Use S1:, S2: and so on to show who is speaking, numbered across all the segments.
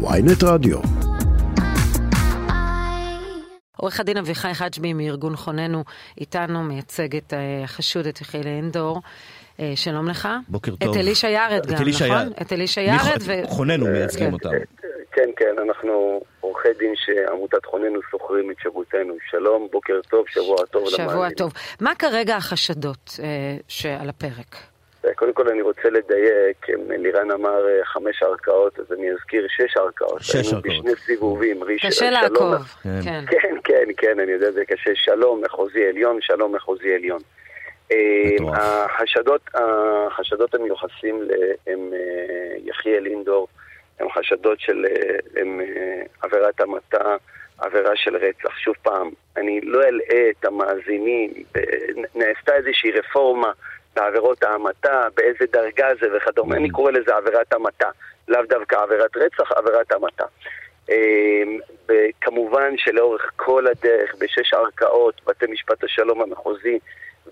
S1: ויינט רדיו.
S2: עורך הדין אביחי חג'בי מארגון חוננו איתנו, מייצג את החשוד, את יחיאל אנדור. אה, שלום לך.
S3: בוקר טוב.
S2: את אלישע ירד גם, נכון? את אלישע ירד.
S3: ו... חוננו מייצגים אותם.
S4: כן, כן, אנחנו עורכי דין שעמותת חוננו שוכרים את שירותנו. שלום, בוקר טוב, שבוע טוב
S2: למאזינים. שבוע טוב. מה כרגע החשדות אה, שעל הפרק?
S4: קודם כל אני רוצה לדייק, לירן אמר אה, חמש ערכאות, אז אני אזכיר שש ערכאות.
S3: שש ערכאות.
S4: בשני סיבובים.
S2: קשה לעקוב.
S4: כן. כן, כן, כן, אני יודע, זה קשה. שלום מחוזי עליון, שלום מחוזי עליון. אה, החשדות, החשדות המיוחסים הם אה, יחיאל אינדור, הם חשדות של הם עבירת המתה, עבירה של רצח. שוב פעם, אני לא אלאה את המאזינים, נעשתה איזושהי רפורמה. בעבירות ההמתה, באיזה דרגה זה וכדומה. אני קורא לזה עבירת המתה, לאו דווקא עבירת רצח, עבירת המתה. אמ, כמובן שלאורך כל הדרך, בשש ערכאות, בתי משפט השלום המחוזי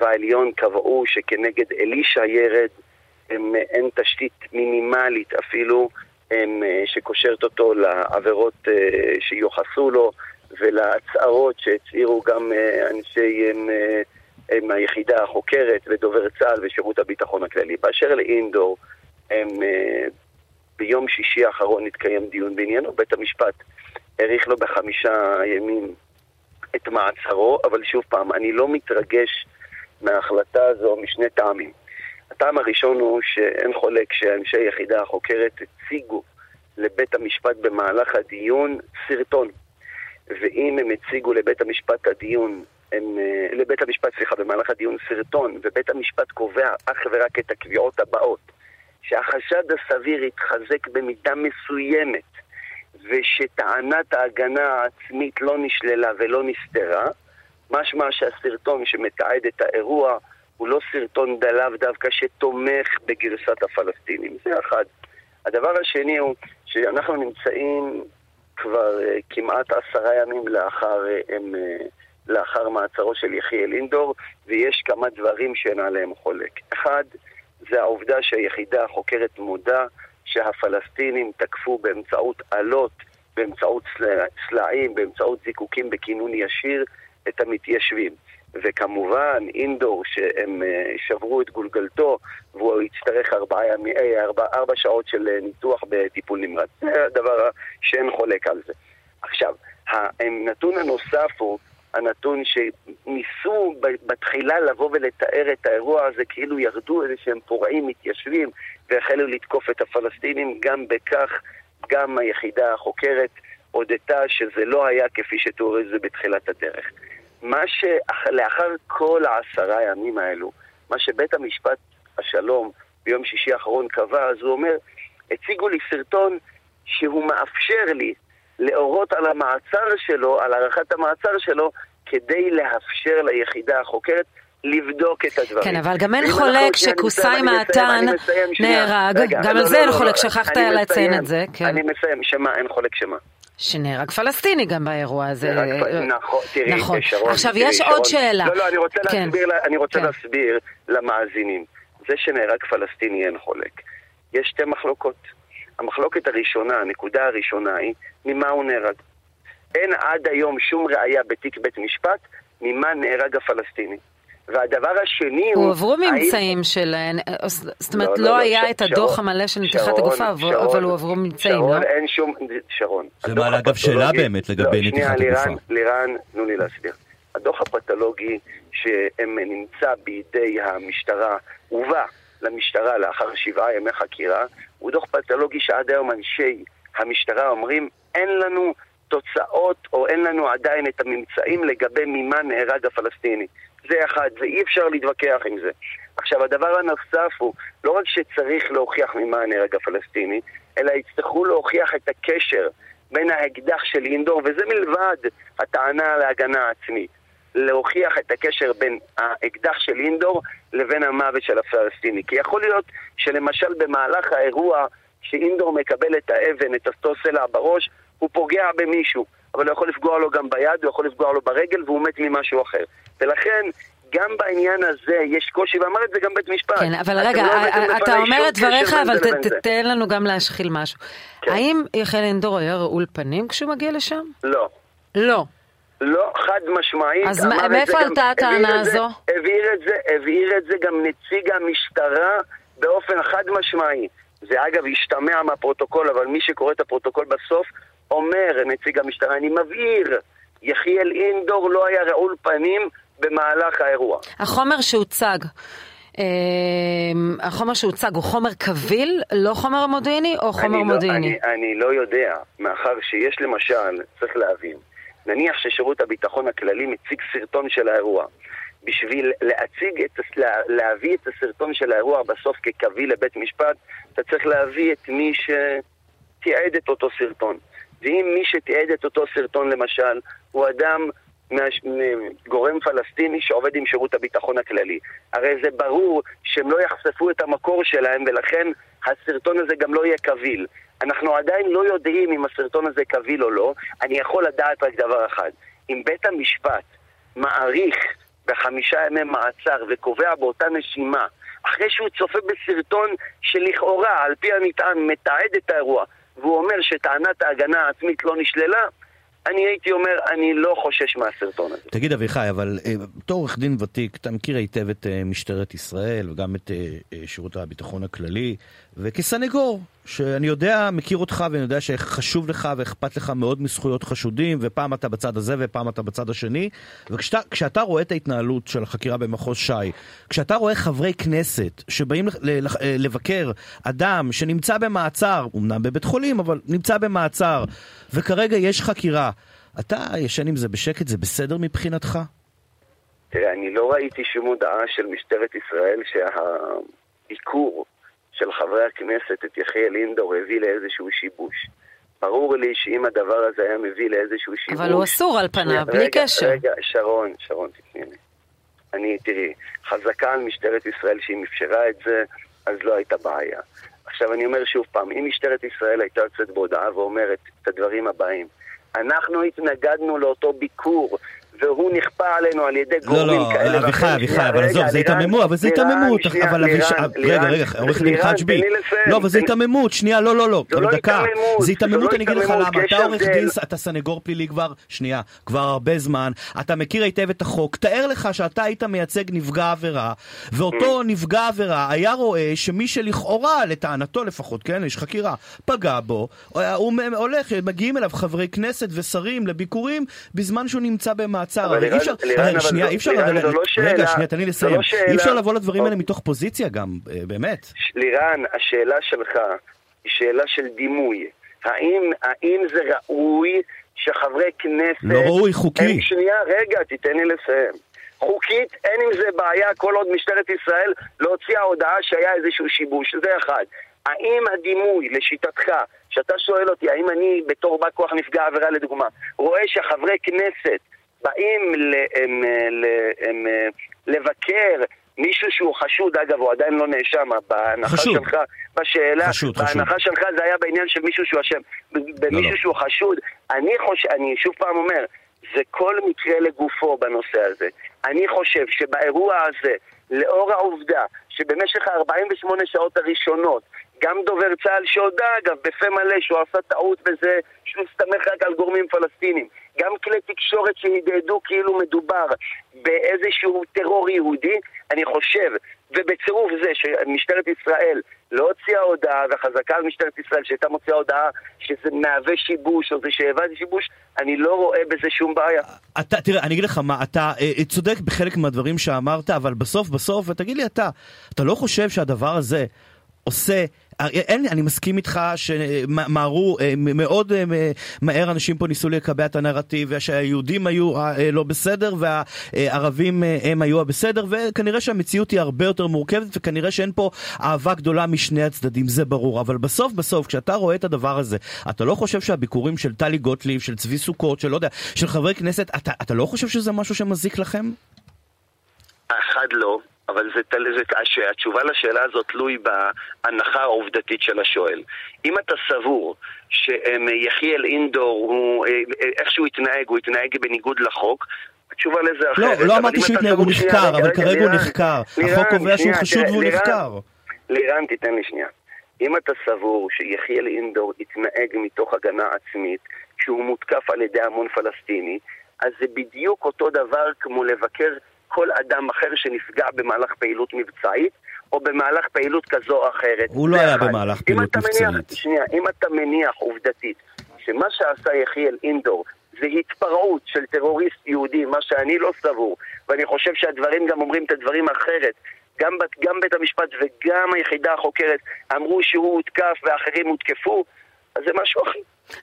S4: והעליון קבעו שכנגד אלישע ירד הם, אין תשתית מינימלית אפילו הם, אה, שקושרת אותו לעבירות אה, שיוחסו לו ולהצהרות שהצהירו גם אה, אנשי הם, הם היחידה החוקרת ודובר צה"ל ושירות הביטחון הכללי. באשר לאינדור, הם, uh, ביום שישי האחרון התקיים דיון בעניינו, בית המשפט האריך לו בחמישה ימים את מעצרו, אבל שוב פעם, אני לא מתרגש מההחלטה הזו משני טעמים. הטעם הראשון הוא שאין חולק שאנשי היחידה החוקרת הציגו לבית המשפט במהלך הדיון סרטון. ואם הם הציגו לבית המשפט הדיון הם, אה, לבית המשפט, סליחה, במהלך הדיון סרטון, ובית המשפט קובע אך ורק את הקביעות הבאות, שהחשד הסביר יתחזק במידה מסוימת, ושטענת ההגנה העצמית לא נשללה ולא נסתרה, משמע שהסרטון שמתעד את האירוע הוא לא סרטון דלאו דווקא שתומך בגרסת הפלסטינים. זה אחד. הדבר השני הוא שאנחנו נמצאים כבר uh, כמעט עשרה ימים לאחר uh, הם... לאחר מעצרו של יחיאל אינדור, ויש כמה דברים שאין עליהם חולק. אחד, זה העובדה שהיחידה החוקרת מודה שהפלסטינים תקפו באמצעות אלות, באמצעות סלעים, באמצעות זיקוקים בכינון ישיר את המתיישבים. וכמובן, אינדור, שהם אה, שברו את גולגלתו, והוא יצטרך ארבע, אה, ארבע, ארבע שעות של אה, ניתוח בטיפול נמרץ. זה הדבר שאין חולק על זה. עכשיו, הנתון הנוסף הוא הנתון שניסו בתחילה לבוא ולתאר את האירוע הזה כאילו ירדו איזה שהם פורעים מתיישבים והחלו לתקוף את הפלסטינים, גם בכך, גם היחידה החוקרת הודתה שזה לא היה כפי שתיאור את זה בתחילת הדרך. מה שלאחר כל העשרה ימים האלו, מה שבית המשפט השלום ביום שישי האחרון קבע, אז הוא אומר, הציגו לי סרטון שהוא מאפשר לי להורות על המעצר שלו, על הארכת המעצר שלו, כדי לאפשר ליחידה החוקרת לבדוק את הדברים.
S2: כן, אבל גם אין חולק שקוסאי מעתן נהרג, גם על זה אין חולק, שכחת לציין את זה. כן.
S4: אני מסיים, שמה, אין חולק שמה.
S2: שנהרג פלסטיני גם באירוע הזה.
S4: נכון, תראי,
S2: נכון. שרון, עכשיו, יש עוד שאלה.
S4: לא, לא, אני רוצה, כן. להסביר, אני רוצה כן. להסביר למאזינים. זה שנהרג פלסטיני אין חולק. יש שתי מחלוקות. המחלוקת הראשונה, הנקודה הראשונה היא, ממה הוא נהרג. אין עד היום שום ראייה בתיק בית משפט ממה נהרג הפלסטיני. והדבר השני הוא...
S2: הועברו ממצאים של... זאת אומרת, לא, לא, לא היה את הדוח המלא של נתיחת הגופה, אבל הועברו ממצאים, לא?
S4: שרון, אין שום... שרון.
S3: זה מעלה אגב שאלה באמת לגבי נתיחת הגופה.
S4: שנייה, לירן, תנו לי להסביר. הדוח הפתולוגי שנמצא בידי המשטרה, הובא למשטרה לאחר שבעה ימי חקירה, הוא דוח פתולוגי שעד היום אנשי המשטרה אומרים, אין לנו תוצאות או אין לנו עדיין את הממצאים לגבי ממה נהרג הפלסטיני. זה אחד, ואי אפשר להתווכח עם זה. עכשיו, הדבר הנוסף הוא, לא רק שצריך להוכיח ממה נהרג הפלסטיני, אלא יצטרכו להוכיח את הקשר בין האקדח של אינדור, וזה מלבד הטענה להגנה עצמית. להוכיח את הקשר בין האקדח של אינדור לבין המוות של הפלסטיני. כי יכול להיות שלמשל במהלך האירוע שאינדור מקבל את האבן, את אותו סלע בראש, הוא פוגע במישהו, אבל הוא יכול לפגוע לו גם ביד, הוא יכול לפגוע לו ברגל והוא מת ממשהו אחר. ולכן, גם בעניין הזה יש קושי, ואמר את זה גם בית משפט.
S2: כן, אבל רגע, לא אתה אומר את דבריך, אבל תן לנו גם להשחיל משהו. כן. האם יחיאל אינדור היה רעול פנים כשהוא מגיע לשם?
S4: לא.
S2: לא.
S4: לא, חד משמעית.
S2: אז מאיפה עלתה הטענה הזו?
S4: הבהיר את זה, הבהיר את זה גם נציג המשטרה באופן חד משמעי. זה אגב השתמע מהפרוטוקול, אבל מי שקורא את הפרוטוקול בסוף אומר נציג המשטרה, אני מבהיר, יחיאל אינדור לא היה רעול פנים במהלך האירוע.
S2: החומר שהוצג, אה, החומר שהוצג הוא חומר קביל, לא חומר מודיעיני או חומר
S4: אני
S2: מודיעיני?
S4: לא, אני, אני לא יודע, מאחר שיש למשל, צריך להבין, נניח ששירות הביטחון הכללי מציג סרטון של האירוע. בשביל להציג את, לה, להביא את הסרטון של האירוע בסוף כקביל לבית משפט, אתה צריך להביא את מי שתיעד את אותו סרטון. ואם מי שתיעד את אותו סרטון למשל, הוא אדם גורם פלסטיני שעובד עם שירות הביטחון הכללי. הרי זה ברור שהם לא יחשפו את המקור שלהם ולכן הסרטון הזה גם לא יהיה קביל. אנחנו עדיין לא יודעים אם הסרטון הזה קביל או לא, אני יכול לדעת רק דבר אחד. אם בית המשפט מעריך בחמישה ימי מעצר וקובע באותה נשימה, אחרי שהוא צופה בסרטון שלכאורה, על פי הנטען, מתעד את האירוע, והוא אומר שטענת ההגנה העצמית לא נשללה, אני הייתי אומר, אני לא חושש מהסרטון הזה.
S3: תגיד אביחי, אבל אה, בתור עורך דין ותיק, אתה מכיר היטב את אה, משטרת ישראל וגם את אה, שירות הביטחון הכללי, וכסנגור, שאני יודע, מכיר אותך ואני יודע שחשוב לך ואכפת לך מאוד מזכויות חשודים, ופעם אתה בצד הזה ופעם אתה בצד השני, וכשאתה רואה את ההתנהלות של החקירה במחוז ש"י, כשאתה רואה חברי כנסת שבאים לבקר אדם שנמצא במעצר, אמנם בבית חולים, אבל נמצא במעצר, וכרגע יש חקירה, אתה ישן עם זה בשקט, זה בסדר מבחינתך?
S4: תראה, אני לא ראיתי שום הודעה של משטרת ישראל שהביקור של חברי הכנסת את יחיאל אינדור הביא לאיזשהו שיבוש. ברור לי שאם הדבר הזה היה מביא לאיזשהו שיבוש...
S2: אבל הוא אסור על פניו, בלי
S4: רגע,
S2: קשר.
S4: רגע, שרון, שרון, תתני לי. אני, תראי, חזקה על משטרת ישראל שאם אפשרה את זה, אז לא הייתה בעיה. עכשיו אני אומר שוב פעם, אם משטרת ישראל הייתה יוצאת בהודעה ואומרת את הדברים הבאים, אנחנו התנגדנו לאותו ביקור והוא נכפה עלינו על ידי
S3: לא,
S4: גורמים
S3: לא,
S4: כאלה.
S3: לא, לא, אביחי, אביחי, אבל עזוב, זה היתממות, אבל זה היתממות, אבל רגע, רגע, עורך דין חג'בי, לא, אבל זה היתממות, שנייה, לא, לא, לא, אבל דקה, זה היתממות, אני אגיד לך למה, אתה עורך דין, אתה סנגור פלילי כבר, שנייה, כבר הרבה זמן, אתה מכיר היטב את החוק, תאר לך שאתה היית מייצג נפגע עבירה, ואותו mm. נפגע עבירה היה רואה שמי שלכאורה, לטענתו לפחות, כן, יש חקירה, פגע בו, הוא הולך, מגיעים אליו חברי כנסת ושרים לביקורים, בזמן שהוא נמצא במעצר. מעצר, הרי אי אפשר, שנייה, אי אפשר, רגע, שנייה, תן לי לסיים, אי אפשר לבוא לדברים האלה מתוך פוזיציה גם, אה, באמת.
S4: לירן, השאלה שלך היא שאלה של דימוי. האם זה ראוי שחברי כנסת...
S3: לא ראוי, חוקי.
S4: שנייה, רגע, תיתן לי לסיים. חוקית אין עם זה בעיה כל עוד משטרת ישראל לא הוציאה הודעה שהיה איזשהו שיבוש, זה אחד. האם הדימוי, לשיטתך, שאתה שואל אותי, האם אני בתור בא כוח נפגע עבירה לדוגמה, רואה שחברי כנסת באים ל, הם, הם, הם, לבקר מישהו שהוא חשוד, אגב, הוא עדיין לא נאשם, בהנחה חשוד. שלך, בשאלה,
S3: חשוד,
S4: בהנחה
S3: חשוד.
S4: שלך זה היה בעניין של מישהו שהוא אשם, במישהו לא, לא. שהוא חשוד, אני חושב, אני שוב פעם אומר, זה כל מקרה לגופו בנושא הזה. אני חושב שבאירוע הזה, לאור העובדה שבמשך ה-48 שעות הראשונות, גם דובר צה"ל שהודה אגב בפה מלא שהוא עשה טעות בזה שהוא הסתמך רק על גורמים פלסטינים גם כלי תקשורת שהדהדו כאילו מדובר באיזשהו טרור יהודי, אני חושב, ובצירוף זה שמשטרת ישראל לא הוציאה הודעה, וחזקה על משטרת ישראל שהייתה מוציאה הודעה שזה מהווה שיבוש או זה שהיווה שיבוש, אני לא רואה בזה שום בעיה.
S3: אתה, תראה, אני אגיד לך מה, אתה אה, צודק בחלק מהדברים שאמרת, אבל בסוף בסוף, ותגיד לי אתה, אתה לא חושב שהדבר הזה עושה אין, אני מסכים איתך שמהרו, אה, מאוד אה, מהר אנשים פה ניסו לקבע את הנרטיב, שהיהודים היו אה, לא בסדר והערבים הם היו הבסדר, וכנראה שהמציאות היא הרבה יותר מורכבת, וכנראה שאין פה אהבה גדולה משני הצדדים, זה ברור. אבל בסוף בסוף, כשאתה רואה את הדבר הזה, אתה לא חושב שהביקורים של טלי גוטליב, של צבי סוכות, של לא יודע, של חברי כנסת, אתה, אתה לא חושב שזה משהו שמזיק לכם?
S4: אחד לא. אבל זה, זה, התשובה לשאלה הזאת תלוי בהנחה העובדתית של השואל. אם אתה סבור שיחיאל אינדור, הוא, איך שהוא התנהג, הוא התנהג בניגוד לחוק, התשובה לזה אחרת.
S3: לא, לא אמרתי שהוא התנהג, הוא נחקר, אבל כרגע הוא נחקר. החוק קובע שהוא חשוד והוא נחקר.
S4: לירן, תיתן לי שנייה. אם אתה סבור שיחיאל אינדור יתנהג מתוך הגנה עצמית, כשהוא מותקף על ידי המון פלסטיני, אז זה בדיוק אותו דבר כמו לבקר כל אדם אחר שנפגע במהלך פעילות מבצעית, או במהלך פעילות כזו או אחרת.
S3: הוא לא היה במהלך פעילות מבצעית.
S4: מניח, שנייה, אם אתה מניח עובדתית שמה שעשה יחיאל אינדור זה התפרעות של טרוריסט יהודי, מה שאני לא סבור, ואני חושב שהדברים גם אומרים את הדברים אחרת. גם, גם בית המשפט וגם היחידה החוקרת אמרו שהוא הותקף ואחרים הותקפו, אז זה משהו אחר.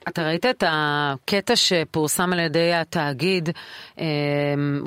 S2: אתה ראית את הקטע שפורסם על ידי התאגיד, אה,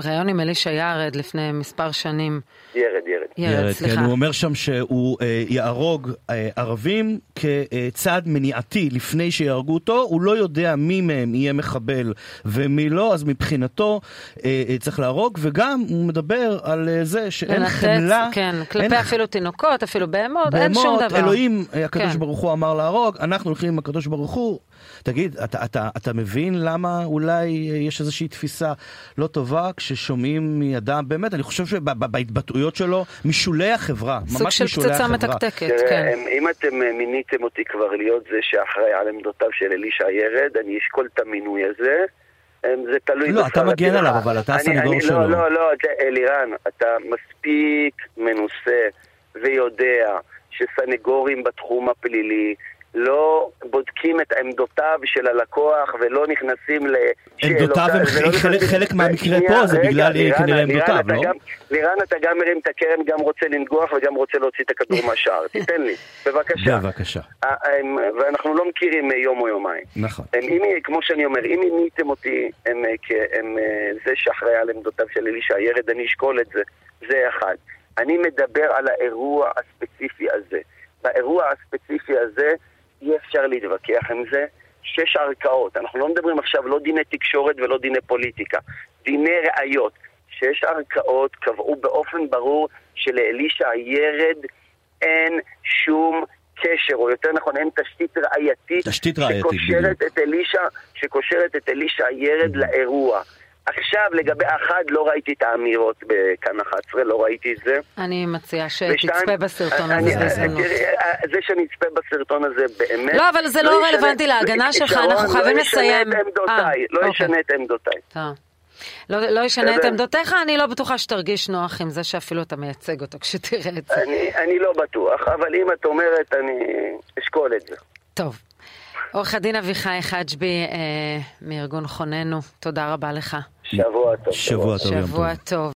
S2: ראיון עם אלישע ירד לפני מספר שנים.
S4: ירד, ירד.
S3: ירד, ירד סליחה. כן, הוא אומר שם שהוא אה, יהרוג אה, ערבים כצעד מניעתי לפני שיהרגו אותו, הוא לא יודע מי מהם יהיה מחבל ומי לא, אז מבחינתו אה, אה, צריך להרוג, וגם הוא מדבר על אה, זה שאין לנתץ, חמלה.
S2: כן, כלפי אין, אפילו תינוקות, אפילו בהמות, אין שום דבר.
S3: אלוהים, הקדוש כן. ברוך הוא אמר להרוג, אנחנו הולכים עם הקדוש ברוך הוא. תגיד, אתה, אתה, אתה מבין למה אולי יש איזושהי תפיסה לא טובה כששומעים מאדם, באמת, אני חושב שבהתבטאויות שלו, משולי החברה, ממש משולי החברה.
S2: סוג של פצצה מתקתקת, כן.
S4: אם אתם מיניתם אותי כבר להיות זה שאחראי על עמדותיו של אלישע ירד, אני אשקול את המינוי הזה. זה תלוי
S3: לא, אתה מגן עליו, אבל אתה הסנגור
S4: לא,
S3: שלו.
S4: לא, לא, לא, אלירן, אתה מספיק מנוסה ויודע שסנגורים בתחום הפלילי לא בודקים את עמדותיו של הלקוח ולא נכנסים
S3: לשאלותיו. עמדותיו הם חלק, חלק מהמקרה פה, זה בגלל כנראה עמדותיו, לא?
S4: לירן, אתה גם מרים את הקרן, גם רוצה לנגוח וגם רוצה להוציא את הכדור מהשער. תיתן לי, בבקשה.
S3: בבקשה.
S4: אה, ואנחנו לא מכירים יום או יומיים.
S3: נכון.
S4: כמו שאני אומר, אם מיניתם אותי הם אה, זה שאחראי על עמדותיו של אלישע ירד, אני אשקול את זה. זה אחד. אני מדבר על האירוע הספציפי הזה. באירוע הספציפי הזה, אי אפשר להתווכח עם זה. שש ערכאות, אנחנו לא מדברים עכשיו לא דיני תקשורת ולא דיני פוליטיקה, דיני ראיות. שש ערכאות קבעו באופן ברור שלאלישע ירד אין שום קשר, או יותר נכון אין תשתית ראייתית,
S3: תשתית ראייתית
S4: שקושרת את אלישע, שקושרת את אלישע ירד mm-hmm. לאירוע. עכשיו, לגבי אחד, לא ראיתי את האמירות בכאן 11, לא ראיתי את זה.
S2: אני מציעה שתצפה בסרטון הזה בהזדמנות.
S4: זה שנצפה בסרטון הזה באמת...
S2: לא, אבל זה לא רלוונטי להגנה שלך, אנחנו חייבים לסיים.
S4: לא ישנה את עמדותיי.
S2: לא, לא ישנה את עמדותיך, אני לא בטוחה שתרגיש נוח עם זה שאפילו אתה מייצג אותו כשתראה את זה.
S4: אני, אני לא בטוח, אבל אם את אומרת, אני אשקול את זה.
S2: טוב. עורך הדין אביחי חג'בי אה, מארגון חוננו, תודה רבה לך.
S4: שבוע טוב.
S3: שבוע טוב.
S2: שבוע טוב.